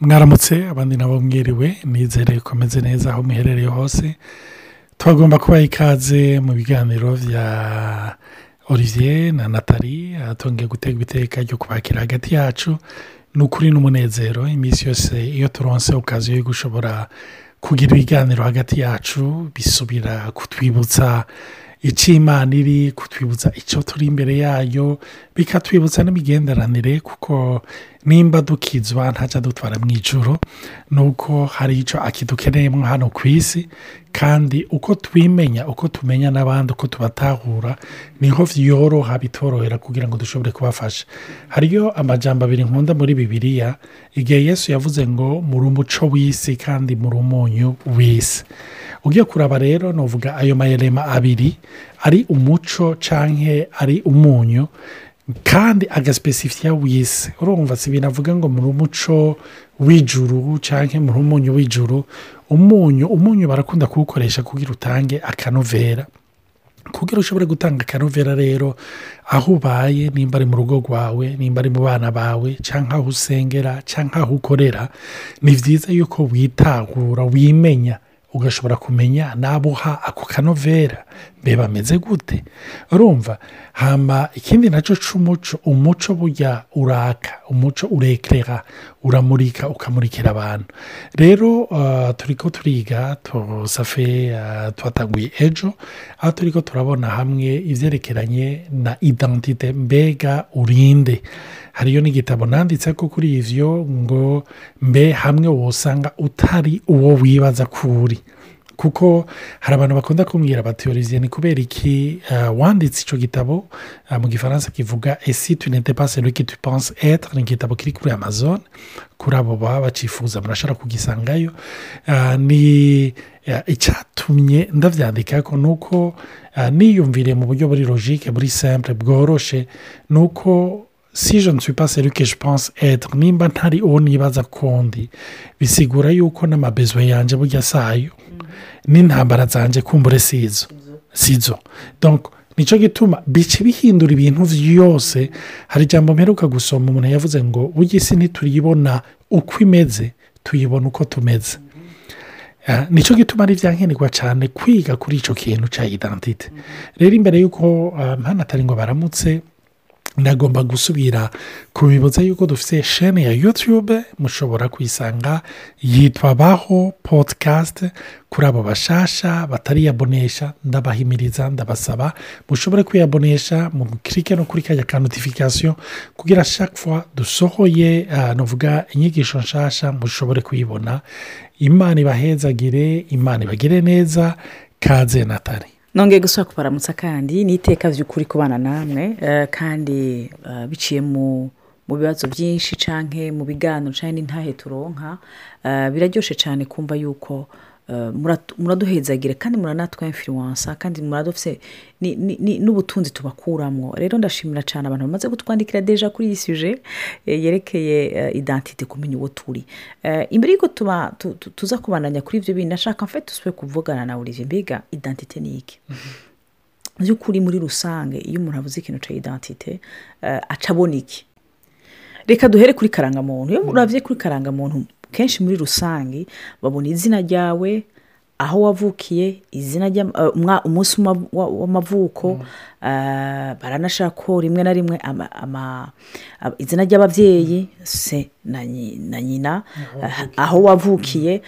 mwaramutse abandi nabo mwiriwe nizere ko ameze neza aho muherereye hose. Tubagomba kubaha ikaze mu biganiro bya olivier na natali atongeye gutega iteka ryo kubakira hagati yacu. Ni ukuri n'umunezero iminsi yose iyo turonse ukazi yo gushobora kugira ibiganiro hagati yacu bisubira kutwibutsa imana iri kutwibutsa icyo turi imbere yayo bikatwibutsa n'imigenderanire kuko nimba dukizwa ntajya dutwara mu ijoro ni uko hari icyo akidukeneyemo hano ku isi kandi uko twimenya uko tumenya n'abandi uko tubatahura ni ho byoroha bitorohera kugira ngo dushobore kubafasha hariyo amajambo abiri nkunda muri bibiliya igihe yesu yavuze ngo muri umuco w'isi kandi muri umunyu w'isi. Ugiye kuraba rero nuvuga ayo mayerema abiri ari umuco cyangwa ari umunyu kandi agasipesifiya w'isi urumva si ibintu avuga ngo muri umuco w'ijuru cyangwa muri umunyu w'ijuru umunyu umunyu barakunda kuwukoresha kugira utange akanovera. Kugira ushobore gutanga akanovera rero aho ubaye nimba ari mu rugo rwawe nimba ari mu bana bawe cyangwa aho usengera cyangwa aho ukorera ni byiza yuko witahura wimenya ugashobora kumenya n'abo uha ako kanovera. Mbe bameze gute? Urumva hamba ikindi na cyo cy'umuco umuco burya uraka umuco urekerera uramurika ukamurikira abantu. Rero turi ko turiga tusafe twatanguye ejo aho turi ko turabona hamwe ibyerekeranye na idantite mbega urinde! Hariyo n'igitabo nanditse ko kuri ivyo ngo mbe hamwe wosanga utari uwo wibaza ko uri kuko hari abantu bakunda kumbwira bati olivier ni kubera iki? Wanditse icyo gitabo mu gifaransa kivuga esi tunete pase ruki tu pense etre ni igitabo kiri kuri amazon kuri abo baba bacifuza murashobora kugisangayo. Ni icyatumye ndabyandika ko ni uko niyumvire mu buryo buri logike buri simple bworoshe ni uko si je ne suis pas celui que je pense être nimba ntari uwo nibaza kundi. Bisigura yuko n'amabezo yanjye burya sayo n'intambara zanjye kumbure sizo. Sizo. Nicyo gituma bice bihindura ibintu byose hari ijambo mperuka gusoma umuntu yavuze ngo burya isi ntituribona uko imeze tuyibona uko tumeze. Nicyo gituma ari ibyankenerwa cyane kwiga kuri icyo kintu cya idantite rero imbere y'uko hano atari ngo baramutse nagomba gusubira kubibutsa yuko dufite shene ya yutube mushobora kuyisanga yitwa baho podikasti kuri abo bashasha batariyabonesha ndabahimiriza ndabasaba mushobore kwiyabonesha mu kirike no kuri kajya ka notifikasiyo kugira shakwa dusohoye nuvuga inyigisho nshasha mushobore kuyibona. Imana ibahezagire imana ibagire neza. Kaze natari nongeye gusaba kubaramutsa kandi n'iteka by'ukuri kubana namwe kandi biciye mu bibazo byinshi cyangwa mu biganiro cyangwa n'intahe turonka biraryoshye cyane kumva yuko muraduhezagire kandi muranatwa influensa kandi muradufite n'ubutunzi tubakuramo rero ndashimira cyane abantu bamaze kutwandikira deja kuri iyi suje yerekeye idantite kumenya uwo turi. Imbere y'uko tuza kubandanya kuri ibyo bintu nashaka mfite dusubire kuvugana na olivier mbega idantite ni iki? By'ukuri muri rusange iyo umuntu avuze ikintu cya idantite aca abona iki? Reka duhere kuri karangamuntu. Iyo urabye kuri karangamuntu kenshi muri rusange babona izina ryawe aho wavukiye izina umunsi w'amavuko baranashaka ko rimwe na rimwe izina ry'ababyeyi se na nyina aho wavukiye.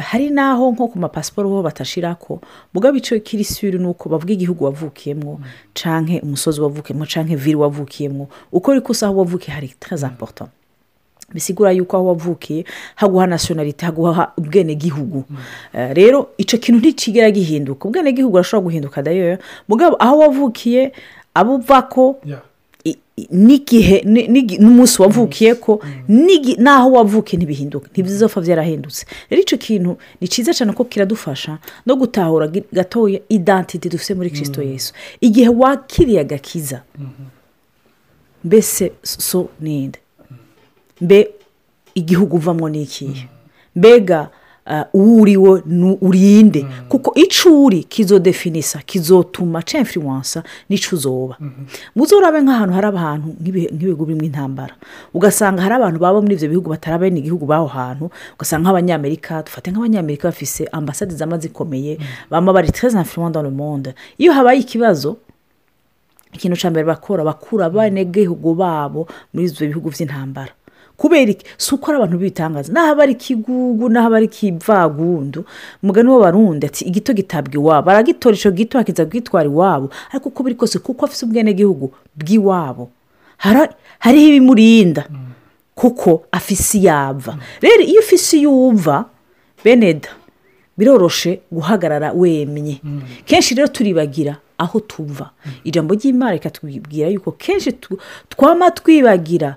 hari n'aho nko ku mapasiporo ho batashira ko mugabo icyo kiri suri ni uko bavuga igihugu wavukiyemo cyangwa umusozi wavukiyemo cyangwa viri wavukiyemo uko uri kose aho wavukiye hari teza poto bisigura yuko aho wavukiye haguha nasiyonarite haguha ubwenegihugu. Rero icyo kintu ntikigera gihinduka. Ubwenegihugu urashobora guhinduka dayo mugabo aho wavukiye abo uva ko n'igihe n'umunsi wavukiye ko n'aho wavukiye ntibihinduka ntibizopfa byarahindutse rero icyo kintu ni cyiza cyane ko kiradufasha no gutahura gatoya idantite dufite muri kirisito yesu. Igihe wakiriye agakiza mbese so ninde? Mbe igihugu uvamo ni ikihe? Mbega uh, uwo uriwe nu- urinde. Kuko ico uri kizodefinisa kizotuma influensa n'ico uzoba. Muzorabe nk'ahantu hari abantu nk'ibihugu birimo intambara. Ugasanga hari abantu baba muri ivyo bihugu batari igihugu b'aho hantu. Ugasanga nk'abanyamerika dufate nk'abanyamerika bafise ambasade zama zikomeye bama bari très influent dans le monde. Iyo habaye ikibazo ikintu cya mbere bakora bakura abanegihugu babo muri ibyo bihugu by'intambara kubera iki? Si uko ari abantu b'ibitangaza n'aho ari ikigugu n'aho ari ikivwagundu umugani w'abarundi ati igito gitabwa iwabo. Baragitora icyo gito bakiza kwitwara iwabo. Ariko uko biri kose kuko afite ubwenegihugu bw'iwabo. Hariho ibimurinda. Kuko afise iyava. Rero iyo ufise iyo uva beneda biroroshe guhagarara wemye. Kenshi rero turibagira aho tuva. Ijambo ry'imana rikatubwira yuko kenshi twama twibagira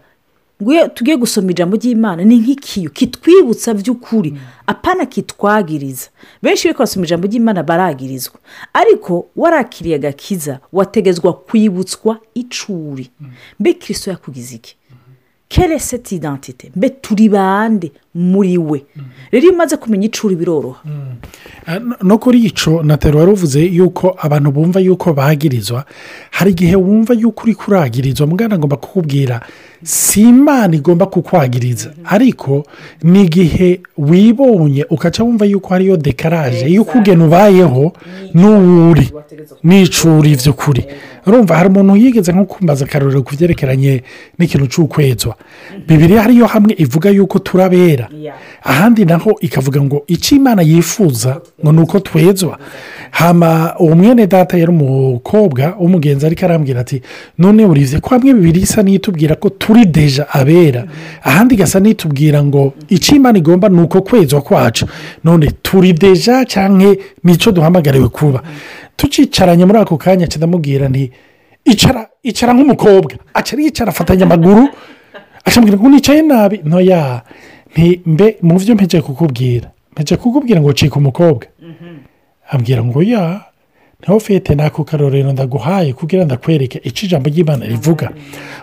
tugiye gusoma ijambo ry'imana ni nk'ikiyo kitwibutsa by'ukuri apana kitwagiriza. Benshi iyo basoma ijambo ry'imana baragirizwa. Ariko warakiriye agakiza wategezwa kwibutswa icuri. Mbe kirisito yakugize iki? Kere seti identite mbe turi bande muri we? Rero iyo umaze kumenya icuri biroroha. No- no kuri ico natero wari uvuze yuko abantu bumva yuko bagirizwa hari igihe wumva yuko uri kuragirizwa. Mugana agomba kukubwira si imana igomba kukwagiriza. Ariko ni igihe wibonye ukaca wumva yuko hariyo dekaraje. Yuko ugena ubayeho n'uwuri n'icuri by'ukuri urumva hari umuntu yigeze nko kumbaza akarorero ku byerekeranye n'ikintu cy'ukwezwa bibiri hariyo hamwe ivuga yuko turabera. Ahandi naho ikavuga ngo icyo imana yifuza ngo ni uko twezwa. Hama uwo mwene data yari umukobwa w'umugenzi ariko arambwira ati none urize ko hamwe bibiri isa n'itubwira ko turi deja abera? Ahandi igasa n'itubwira ngo icyo imana igomba ni uko kwezwa kwacu. None turi deja cyangwa ni cyo duhamagariwe kuba? Tucicaranye muri ako kanya ndamubwira nti icara icara nk'umukobwa. Acara yicara afatanya amaguru ashambwira ngo nicaye nabi. Ntoya mbe mu byo mpeje kukubwira. Mpeje kukubwira ngo cika umukobwa. Ambwira ngo ya ni ho fete nako karorero ndaguhaye kugira ndakwereke icyo ijambo ry'imana rivuga.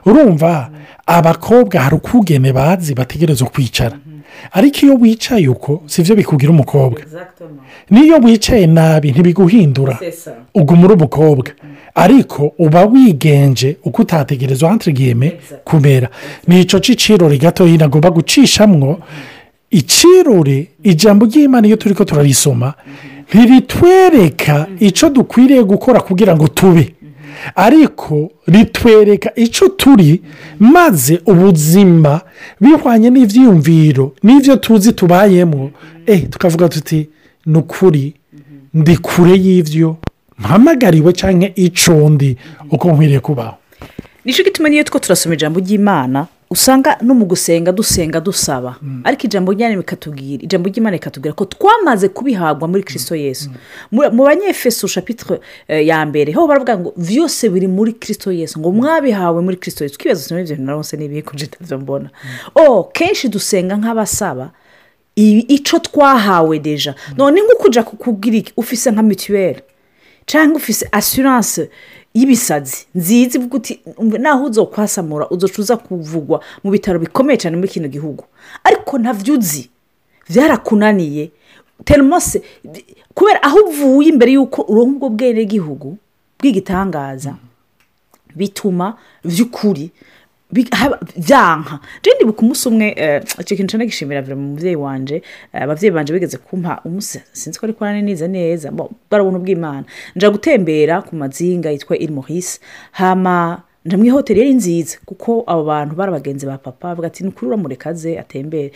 Urumva abakobwa hari ukugene bazi bategereza kwicara. Ariko iyo wicaye uko si byo bikugira umukobwa. N'iyo wicaye nabi ntibiguhindura. Uguma uri umukobwa. Ariko uba wigenje uko utategerezwa hantirigiyeme kumera ni icyo cy'icirori gatoya nagomba gucishamwo. Icirori ijambo ry'imana iyo turi ko turarisoma ntiritwereka icyo dukwiriye gukora kugira ngo tube ariko ritwereka icyo turi maze ubuzima bihwanye n'ibyiyumviro n'ibyo tuzi tubayemo. Eh tukavuga tuti ni ukuri ndi kure y'ibyo mpamagariwe cyangwa icundi uko nkwiriye kubaho. Nicyo gituma niyo two turasoma ijambo ry'imana usanga no mu gusenga dusenga dusaba. Ariko ijambo ry'imana rikatubwira ijambo ry'imana rikatubwira ko twamaze kubihabwa muri kirisito yesu. Mu mu banyefeso shapitire eh, ya mbere ho baravuga ngo byose biri muri kirisito yesu ngo mwabihawe muri kirisito yesu. Twibaza usoma ibyo bintu narose n'ibihe kuje ntabyo mbona. O kenshi dusenga nk'abasaba ico twahawe deja. None nko kujya kukubwira iki ufise nka mituweli cyangwa ufise asiranse y'ibisazi nziza ivuga uti "Umve, naho uzo kwasamura uzoca kuvugwa mu bitaro bikomeye cyane muri kino gihugu. Ariko ntabyo uzi byarakunaniye terimose kubera aho uvuye imbere y'uko uronka ubwo bwenegihugu bw'igitangaza bituma by'ukuri byanka rero ndibuka umunsi umwe eh, icyo kintu cyane gishimira vire mu mubyeyi wanje eh, ababyeyi banje bigeze kumpa umunsi sinzi ko ariko neza neza bo, bwari ubuntu bw'imana nja gutembera ku mazinga yitwa iri mohisi hama mu ihoteli yari nziza kuko abo bantu bari abagenzi ba papa bavuga ati nukuri uramurekaze atembere.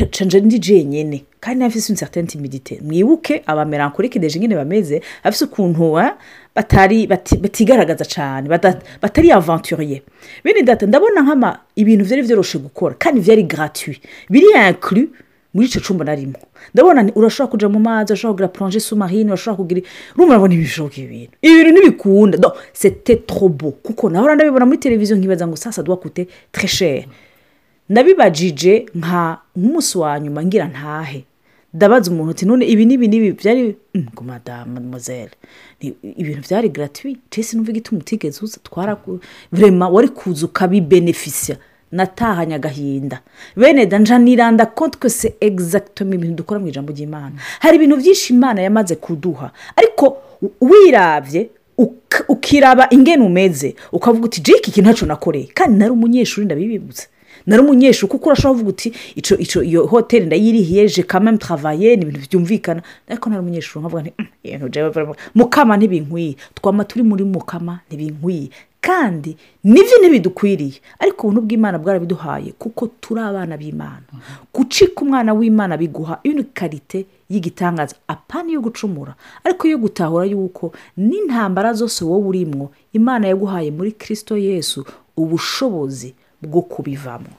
Nca nje ndi jenyene kandi nafise une timidite mwibuke abamerankorike deje nyine bameze afise ukuntu batari bati- batigaragaza cyane bata- batari aventuriye bene data ndabona nk'ama ibintu byari byoroshe gukora kandi byari gratuit. Biri inclus muri icyo cyumba narimo. Ndabona urashobora kujya mu mazi urashobora kugira plonge sumarine urashobora kugira urumva urabona ibishoboka ibintu. Ibintu ntibikunda. Do sete trobo kuko naho ndabibona muri televiziyo nkibaza ngo sasa duwa kute treshere nabibajije nka nk'umunsi wa nyuma ngira ntahe. Ndabaza umuntu uti none ibi n'ibi n'ibi byari Mm, ngo madamu ni- ibintu byari gratuit? Cese numva igituma utigeze uza twara vrema wari kuza ukabibenefisiya natahanye agahinda bene danja niranda ko twese egizagitoma ibintu dukora mu ijambo ry'imana hari ibintu byinshi imana yamaze kuduha ariko wirabye ukiraba ingene umeze ukavuga uti jiki iki ntacyo nakoreye kandi nari umunyeshuri ndabibibutse nari umunyeshuri kuko urashobora kuvuga uti iyo hoteli ndayirihiye je kameme travaye ni ibintu byumvikana ariko nari umunyeshuri nkavuga "Mm, mukama ntibinkwiye twama turi muri mukama ntibinkwiye kandi ni byo ntibidukwiriye. Ariko ubuntu bw'imana bwarabiduhaye kuko turi abana b'imana. Gucika umwana w'imana biguha karite y'igitangaza apana yo gucumura. Ariko yo gutahura yuko n'intambara zose wowe urimwo imana yaguhaye muri kirisito yesu ubushobozi bwo kubivamo.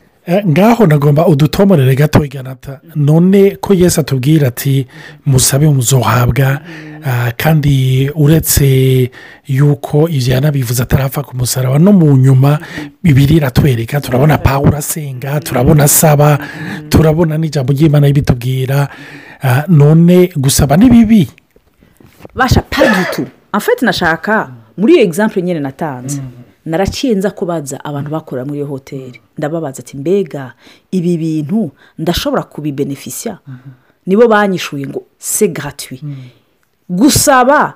Ngaho nagomba udutomorere gato iganata none ko yesu atubwira ati musabe muzohabwa. Ah, kandi uretse yuko ibyo yanabivuze atarapfa ku musaraba no mu nyuma bibiri iratwereka turabona pawuro asenga turabona asaba turabona n'ijambo ry'imana y'ibitubwira Ah, none gusaba ni bibi. Basha pagitu afite nashaka muri iyo egisampure nyine natanze. Naraciye nza kubaza abantu bakorera muri iyo hoteli ndababaza ati mbega ibi bintu ndashobora kubibenefisiya nibo banyishuye ngo se garatwi gusaba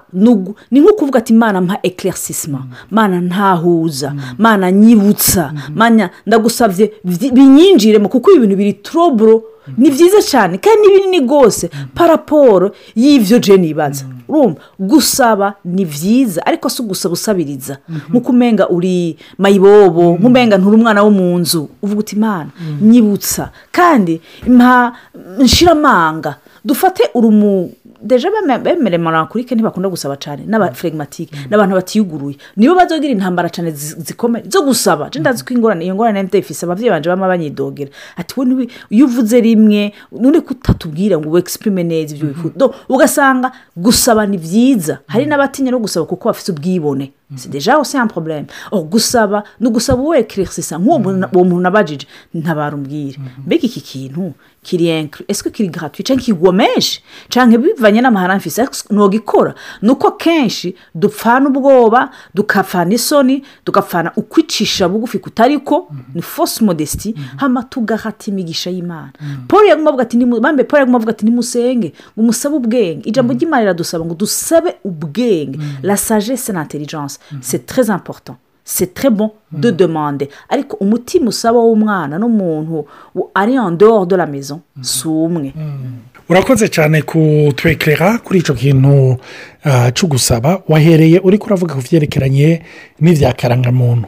ni nko kuvuga ati mana mpa ekeresisima mana ntahuza. Mana nyibutsa. Mana ndagusabye binyinjiremo kuko ibi bintu biri turoburo ni byiza cyane. Kandi ni binini rwose. Paraporo y'ibyo jeni ibaza urumva gusaba ni byiza ariko si ugusaba usabiriza nk'uko umenga uri mayibobo nk'umenga nturi umwana wo mu nzu uvuga uti imana nyibutsa. Kandi mpa nshiramanga dufate urumu deje bemere marankurike ntibakunda gusaba cyane n'abaferegimatike n'abantu batiyuguruye. Nibo bazogira intambara cyane zi- zikomeye zo gusaba. Je ndazi ko ingorane iyo ngorane ndayifise ababyeyi banje bama banyidogera. Ati we niwe- iyo uvuze rimwe none ko utatubwira ngo wexprime neza ibyo wifuza. Do, ugasanga gusaba ni byiza hari n'abatinya no gusaba kuko bafite ubwibone. Si deja aussi un problème. Oh, gusaba ni ugusaba uwo ekeresisa nk'uwo muntu- uwo muntu nabajije ntabarumbwire mbega iki kintu? Kiri enkiri ese kiri gratuit? Cyangwa menshi? Cyangwa bivanye n'amahara mfise? Ntugikora ni uko kenshi dupfana ubwoba dukapfana isoni tugapfana ukwicisha bugufi kutari ko ni fausse modesty hama tugahata imigisha y'imana. Paul yaguma avuga ati bambe paul yaguma avuga ati nimusenge ngo musabe ubwenge. Ijambo ry'imana riradusaba ngo dusabe ubwenge. La sagesse l'intelligence. C'est très important. C'est très bon de demander. Ariko umutima usaba w'umwana n'umuntu ari en dehors de la maison si umwe urakoze cyane kutwekerera kuri icyo kintu ah, cyo gusaba. Wahereye uri kuravuga ku byerekeranye n'ibya karangamuntu.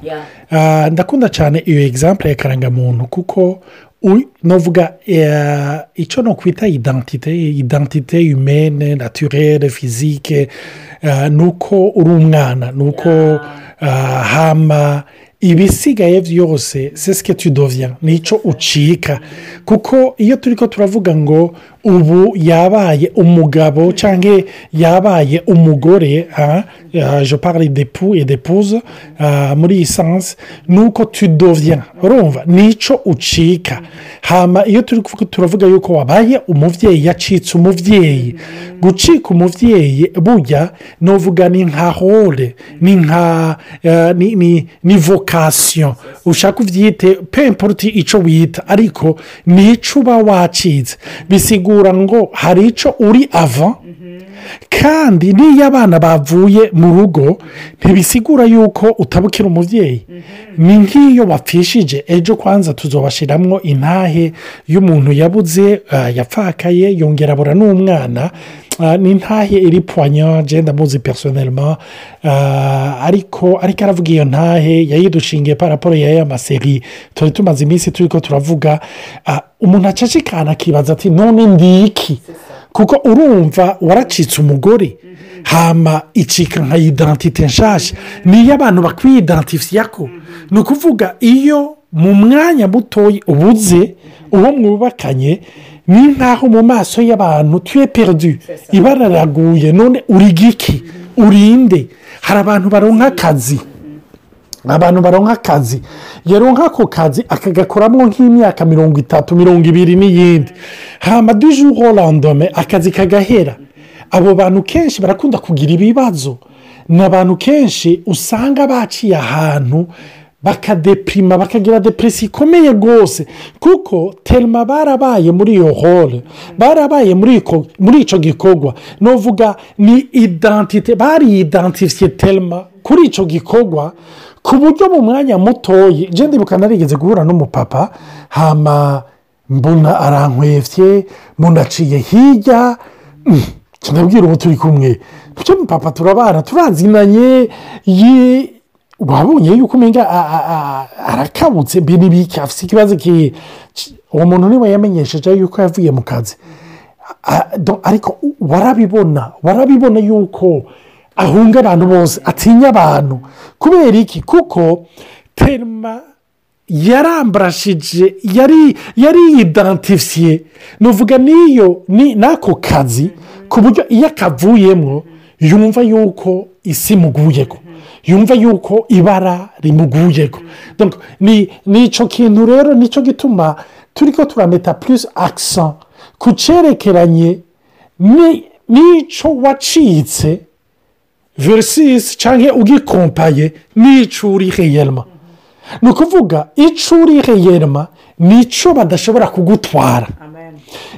Ah, ndakunda cyane iyo egisampure ya karangamuntu kuko novuga icyo no kwita idantite idantite humene naturere fizike ah, ni uko uri umwana ni uko ah, hama ibisigaye byose sesike tudovya ni cyo ucika. Kuko iyo turi ko turavuga ngo ubu yabaye umugabo cyangwa yabaye umugore ah, je parle d'époux et d'épouse ah, muri iyi sansi ni uko tudovya urumva? Nicyo ucika. Hama iyo turi turavuga yuko wabaye umubyeyi yacitse umubyeyi gucika umubyeyi burya ni nka hore ni nka ni- ni ni vokasiyo ushaka ubyite pempuruti icyo wita. Ariko ni uba wacitse bisigura ngo hari icyo uri ava. Kandi n'iyo abana bavuye mu rugo ntibisigura yuko utabukira umubyeyi ni nk'iyo bapfishije ejo kwanza tuzobashyiramo intahe y'umuntu yabuze ah, yapfakaye yongera abura n'umwana. Ah, ni intahe iri puwanya genda muzi personelma Ah, ariko ariko aravuga iyo ntahe yayidushingiye paraporo ya ya maseri turi tumaze iminsi turi ko turavuga. Ah, umuntu acacikana akibaza ati none ndiki kuko urumva waracitse umugore. Hama icika nka idantite nshasha. Niyo abantu bakwiyidantifiya ko ni ukuvuga iyo mu mwanya mutoya ubuze uwo mwubakanye ni nk'aho mu maso y'abantu tuye perdu ibara riraguye none uri giki urinde hari abantu baronka akazi abantu baronka akazi yaronka ako kazi akagakoramo nk'imyaka mirongo itatu mirongo ibiri n'iyindi hama dujuru randome akazi kagahera abo bantu kenshi barakunda kugira ibibazo ni abantu kenshi usanga baciye ahantu bakadepirima bakagira depresi ikomeye rwose. Kuko terima barabaye muri iyo hole barabaye muri icyo gikorwa. Nuvuga ni idantite bariyidantifiye terima kuri icyo gikorwa ku buryo mu mwanya mutoya jenda ibuka narigeze guhura n'umupapa hama mbona arankwefye mbona aciye hirya. Tunabwira ubu turi kumwe. Bityo mupapa turabana turazinanye wabonye yuko umenya arakabutse. Mbere ibiki afite ikibazo uwo muntu ni we yamenyesheje yuko yavuye mu kazi. Ariko warabibona warabibona yuko ahunga abantu bose atinya abantu. Kubera iki? Kuko terima yarambarashije yari yidantifiye nuvuga n'iyo n'ako kazi ku buryo iyo akavuyemo yumva yuko isi imuguyeko. Yumva yuko ibara rimuguyeko. Ni icyo kintu rero ni cyo gituma turi ko turameta purisi akisa ku cyerekeranye n'icyo wacitse verisisi cyangwa ugikompaye n'icyo uri heyerima ni ukuvuga icyo uri heyerima ni icyo badashobora kugutwara.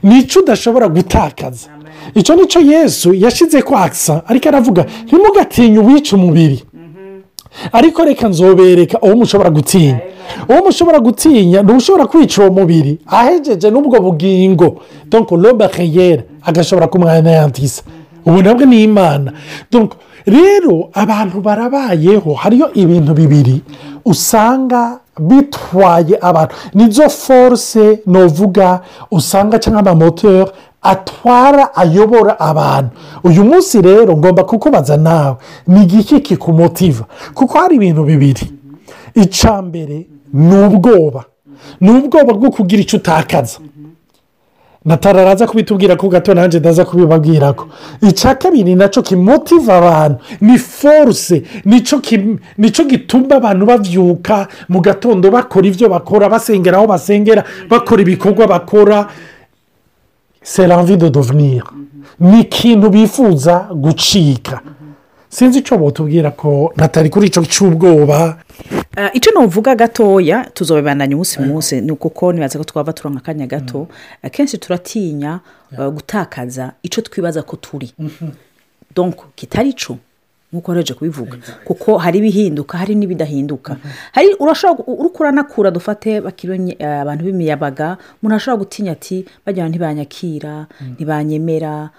Ni icyo udashobora gutakaza. Icyo ni cyo yesu yashyize ko akisa ariko aravuga ntimugatinye uwica umubiri. Ariko reka nzobereka uwo mushobora gutinya. Uwo mushobora gutinya ni ushobora kwica uwo mubiri. Ahejeje n'ubwo bugingo. Donko roba heyera agashobora kumwanayantisa ubu nabwo ni imana. Rero abantu barabayeho hariyo ibintu bibiri usanga bitwaye abantu. Nizo force novuga usanga cyangwa amamoteri atwara ayobora abantu. Uyu munsi rero ngomba kukubaza nawe ni igiki kikumotiva kuko hari ibintu bibiri. Icya mbere ni ubwoba. Ni ubwoba bwo kugira icyo utakaza. Natara araza kubitubwira ko gato nanjye ndaza kubibabwira ko icya kabiri na cyo kimotiva abantu. Ni foruse ni cyo gituma abantu babyuka mu gatondo bakora ibyo bakora basengera aho basengera bakora ibikorwa bakora. Seranvi de dovenir ni ikintu bifuza gucika. Sinzi icyo batubwira ko natari kuri icyo cy'ubwoba icyo nuvuga gatoya tuzobibandanya umunsi munsi ni kuko nibaza ko twaba turonka akanya gato. Akenshi turatinya gutakaza icyo twibaza ko turi. Donko kitari cyo. Nk'uko wareje kubivuga kuko hari ibihinduka hari n'ibidahinduka. Hari urashobora uranakura dufate abantu b'imiyabaga umuntu ashobora gutinya ati bajya ntibanyakira ntibanyemera.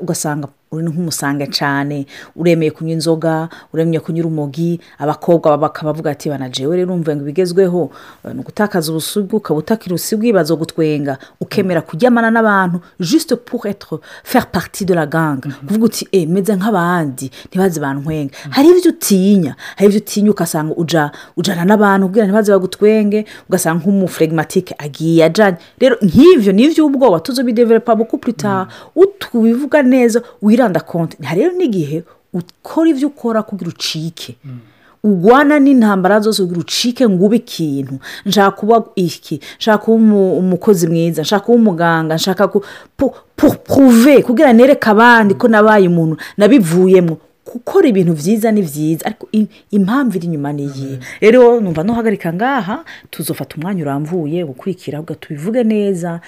Ugasanga uri nk'umusanga cyane uremeye kunywa inzoga uremeye kunywa urumogi abakobwa bakabavuga ati banajewe rero umva ngo ibigezweho. Ni ugutakaza ubusugi ukaba utakira ubusugi bazo gutwenga ukemera kuryamana n'abantu jisite pour etre faire partie de la gang. Kuvuga uti e meze nk'abandi ntibaze bantwenge hari ibyo utinya hari ibyo utinya ugasanga ujyana n'abantu ubwira ntibaze bagutwenge ugasanga nk'umufuregimatike agiye ajyanye rero nk'ibyo ni iby'ubwoba tuzo bideverepa buku purita utubivuga neza wiranda konti hari rero n'igihe ukora ibyo ukora kugira ucike. Ugwana n'intambara zose kugira ucike ngo ube ikintu. Nshaka kuba iki? Nshaka kuba umukozi mwiza nshaka kuba umuganga nshaka puruve kugira nereke abandi ko nabaye umuntu nabivuyemo gukora ibintu byiza ni byiza ariko impamvu iri inyuma ni iyi rero numva ntuhagarika ngaha tuzofata umwanya urambuye gukurikira tubivuge neza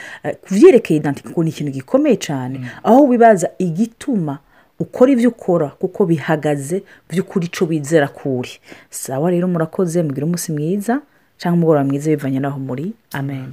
kubyerekeye ngo ni ikintu gikomeye cyane. Aho wibaza igituma ukora ibyo ukora kuko bihagaze by'ukuri icyo wizera kuri. Sawa rero murakoze mugire umunsi mwiza cyangwa umugoroba mwiza bivanye n'aho muri. Amen.